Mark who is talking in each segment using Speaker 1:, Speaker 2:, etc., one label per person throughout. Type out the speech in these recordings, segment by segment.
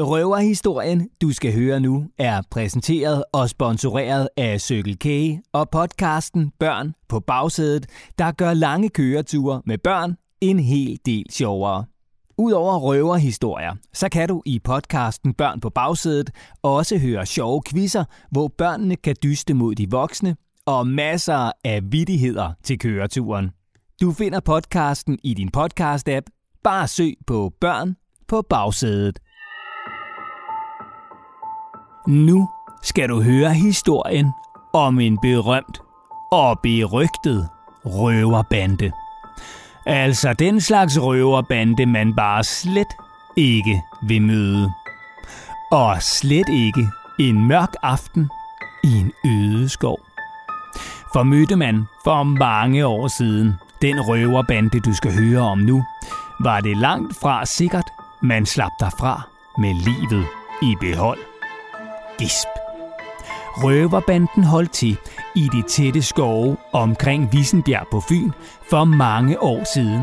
Speaker 1: Røverhistorien, du skal høre nu, er præsenteret og sponsoreret af Circle K og podcasten Børn på bagsædet, der gør lange køreture med børn en hel del sjovere. Udover røverhistorier, så kan du i podcasten Børn på bagsædet også høre sjove quizzer, hvor børnene kan dyste mod de voksne, og masser af vittigheder til køreturen. Du finder podcasten i din podcast-app. Bare søg på Børn på bagsædet. Nu skal du høre historien om en berømt og berygtet røverbande. Altså den slags røverbande, man bare slet ikke vil møde. Og slet ikke en mørk aften i en øde skov. For mødte man for mange år siden den røverbande, du skal høre om nu, var det langt fra sikkert, man slap derfra med livet i behold. Gisp. Røverbanden holdt til i de tætte skove omkring Vissenbjerg på Fyn for mange år siden.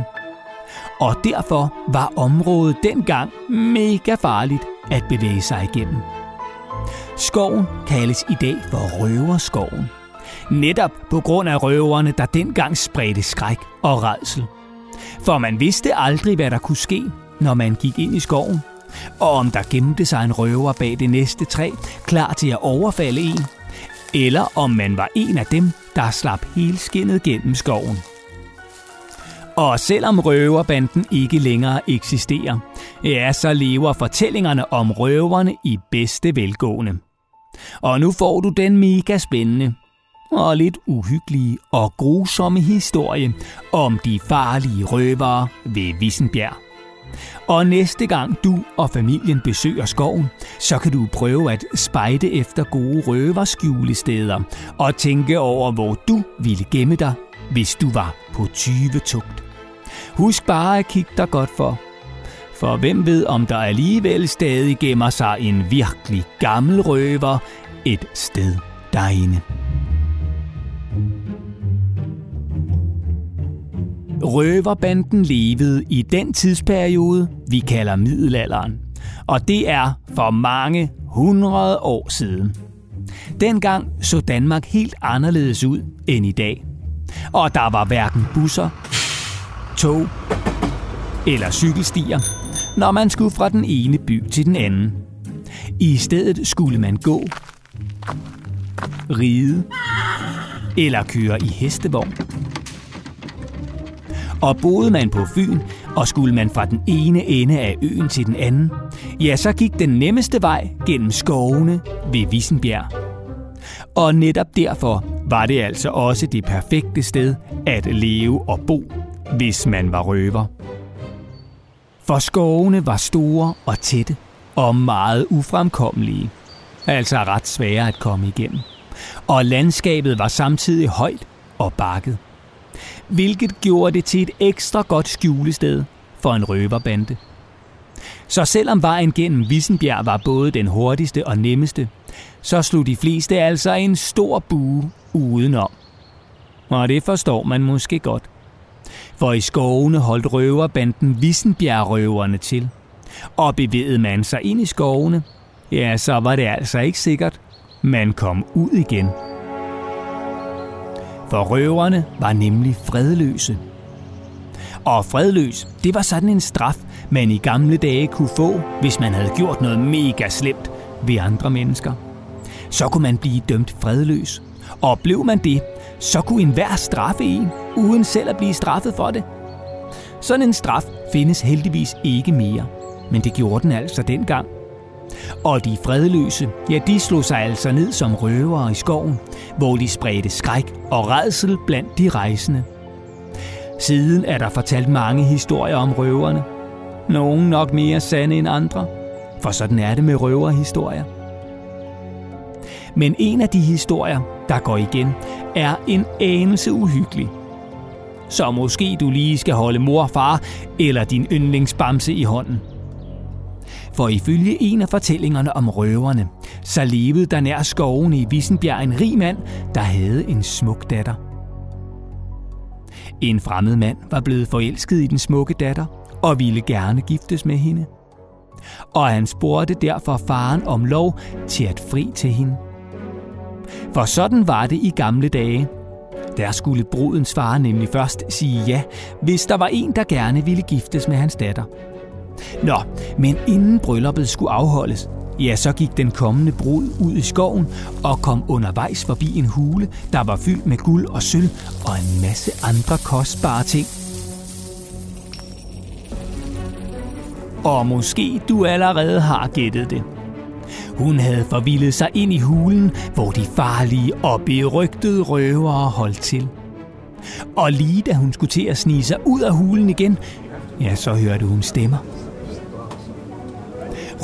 Speaker 1: Og derfor var området dengang mega farligt at bevæge sig igennem. Skoven kaldes i dag for Røverskoven. Netop på grund af røverne, der dengang spredte skræk og redsel. For man vidste aldrig, hvad der kunne ske, når man gik ind i skoven – og om der gemte sig en røver bag det næste træ, klar til at overfalde en, eller om man var en af dem, der slap helskinnet gennem skoven. Og selvom røverbanden ikke længere eksisterer, ja, så lever fortællingerne om røverne i bedste velgående. Og nu får du den mega spændende og lidt uhyggelige og grusomme historie om de farlige røvere ved Vissenbjerg. Og næste gang du og familien besøger skoven, så kan du prøve at spejde efter gode røverskjulesteder og tænke over, hvor du ville gemme dig, hvis du var på 20 tugt. Husk bare at kigge dig godt for. For hvem ved, om der alligevel stadig gemmer sig en virkelig gammel røver et sted derinde. Røverbanden levede i den tidsperiode, vi kalder middelalderen. Og det er for mange hundrede år siden. Dengang så Danmark helt anderledes ud end i dag. Og der var hverken busser, tog eller cykelstier, når man skulle fra den ene by til den anden. I stedet skulle man gå, ride eller køre i hestevogn. Og boede man på Fyn, og skulle man fra den ene ende af øen til den anden, ja, så gik den nemmeste vej gennem skovene ved Vissenbjerg. Og netop derfor var det altså også det perfekte sted at leve og bo, hvis man var røver. For skovene var store og tætte og meget ufremkommelige, altså ret svære at komme igennem. Og landskabet var samtidig højt og bakket hvilket gjorde det til et ekstra godt skjulested for en røverbande. Så selvom vejen gennem Vissenbjerg var både den hurtigste og nemmeste, så slog de fleste altså en stor bue udenom. Og det forstår man måske godt. For i skovene holdt røverbanden Vissenbjerg-røverne til. Og bevægede man sig ind i skovene, ja, så var det altså ikke sikkert, man kom ud igen. For røverne var nemlig fredløse. Og fredløs, det var sådan en straf, man i gamle dage kunne få, hvis man havde gjort noget mega slemt ved andre mennesker. Så kunne man blive dømt fredløs. Og blev man det, så kunne enhver straffe en, uden selv at blive straffet for det. Sådan en straf findes heldigvis ikke mere, men det gjorde den altså dengang. Og de fredløse, ja, de slog sig altså ned som røvere i skoven, hvor de spredte skræk og redsel blandt de rejsende. Siden er der fortalt mange historier om røverne. Nogle nok mere sande end andre, for sådan er det med røverhistorier. Men en af de historier, der går igen, er en anelse uhyggelig. Så måske du lige skal holde mor og far eller din yndlingsbamse i hånden – for ifølge en af fortællingerne om røverne, så levede der nær skoven i Vissenbjerg en rig mand, der havde en smuk datter. En fremmed mand var blevet forelsket i den smukke datter og ville gerne giftes med hende. Og han spurgte derfor faren om lov til at fri til hende. For sådan var det i gamle dage. Der skulle brudens far nemlig først sige ja, hvis der var en, der gerne ville giftes med hans datter. Nå, men inden brylluppet skulle afholdes, ja, så gik den kommende brud ud i skoven og kom undervejs forbi en hule, der var fyldt med guld og sølv og en masse andre kostbare ting. Og måske du allerede har gættet det. Hun havde forvildet sig ind i hulen, hvor de farlige og berygtede røvere holdt til. Og lige da hun skulle til at snige sig ud af hulen igen, ja, så hørte hun stemmer.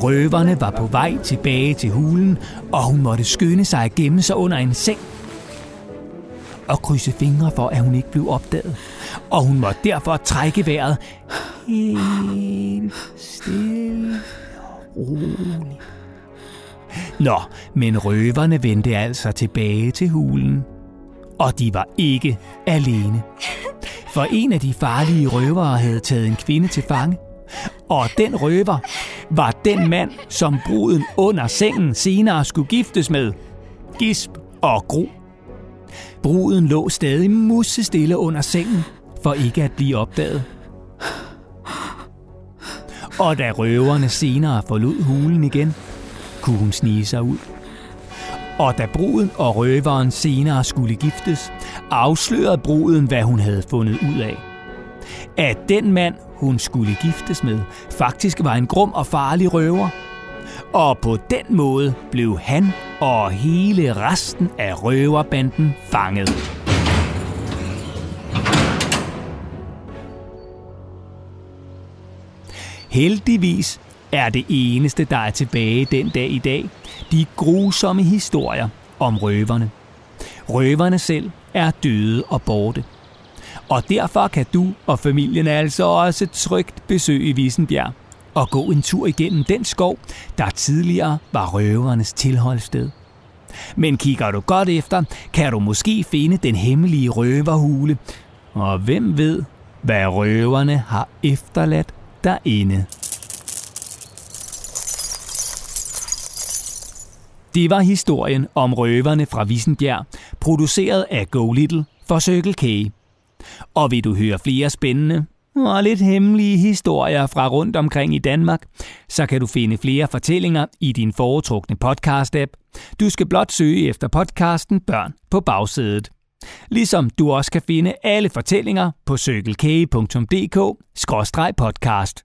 Speaker 1: Røverne var på vej tilbage til hulen, og hun måtte skynde sig at gemme sig under en seng og krydse fingre for, at hun ikke blev opdaget. Og hun måtte derfor trække vejret helt stille og roligt. Nå, men røverne vendte altså tilbage til hulen. Og de var ikke alene. For en af de farlige røvere havde taget en kvinde til fange. Og den røver var den mand, som bruden under sengen senere skulle giftes med. Gisp og gro. Bruden lå stadig musestille under sengen, for ikke at blive opdaget. Og da røverne senere forlod hulen igen, kunne hun snige sig ud. Og da bruden og røveren senere skulle giftes, afslørede bruden, hvad hun havde fundet ud af. At den mand, hun skulle giftes med, faktisk var en grum og farlig røver. Og på den måde blev han og hele resten af røverbanden fanget. Heldigvis er det eneste, der er tilbage den dag i dag, de grusomme historier om røverne. Røverne selv er døde og borte. Og derfor kan du og familien altså også trygt besøge Vissenbjerg og gå en tur igennem den skov, der tidligere var røvernes tilholdssted. Men kigger du godt efter, kan du måske finde den hemmelige røverhule. Og hvem ved, hvad røverne har efterladt derinde. Det var historien om røverne fra Vissenbjerg, produceret af Go Little for Circle K. Og vil du høre flere spændende og lidt hemmelige historier fra rundt omkring i Danmark, så kan du finde flere fortællinger i din foretrukne podcast-app. Du skal blot søge efter podcasten Børn på bagsædet. Ligesom du også kan finde alle fortællinger på cykelkage.dk-podcast.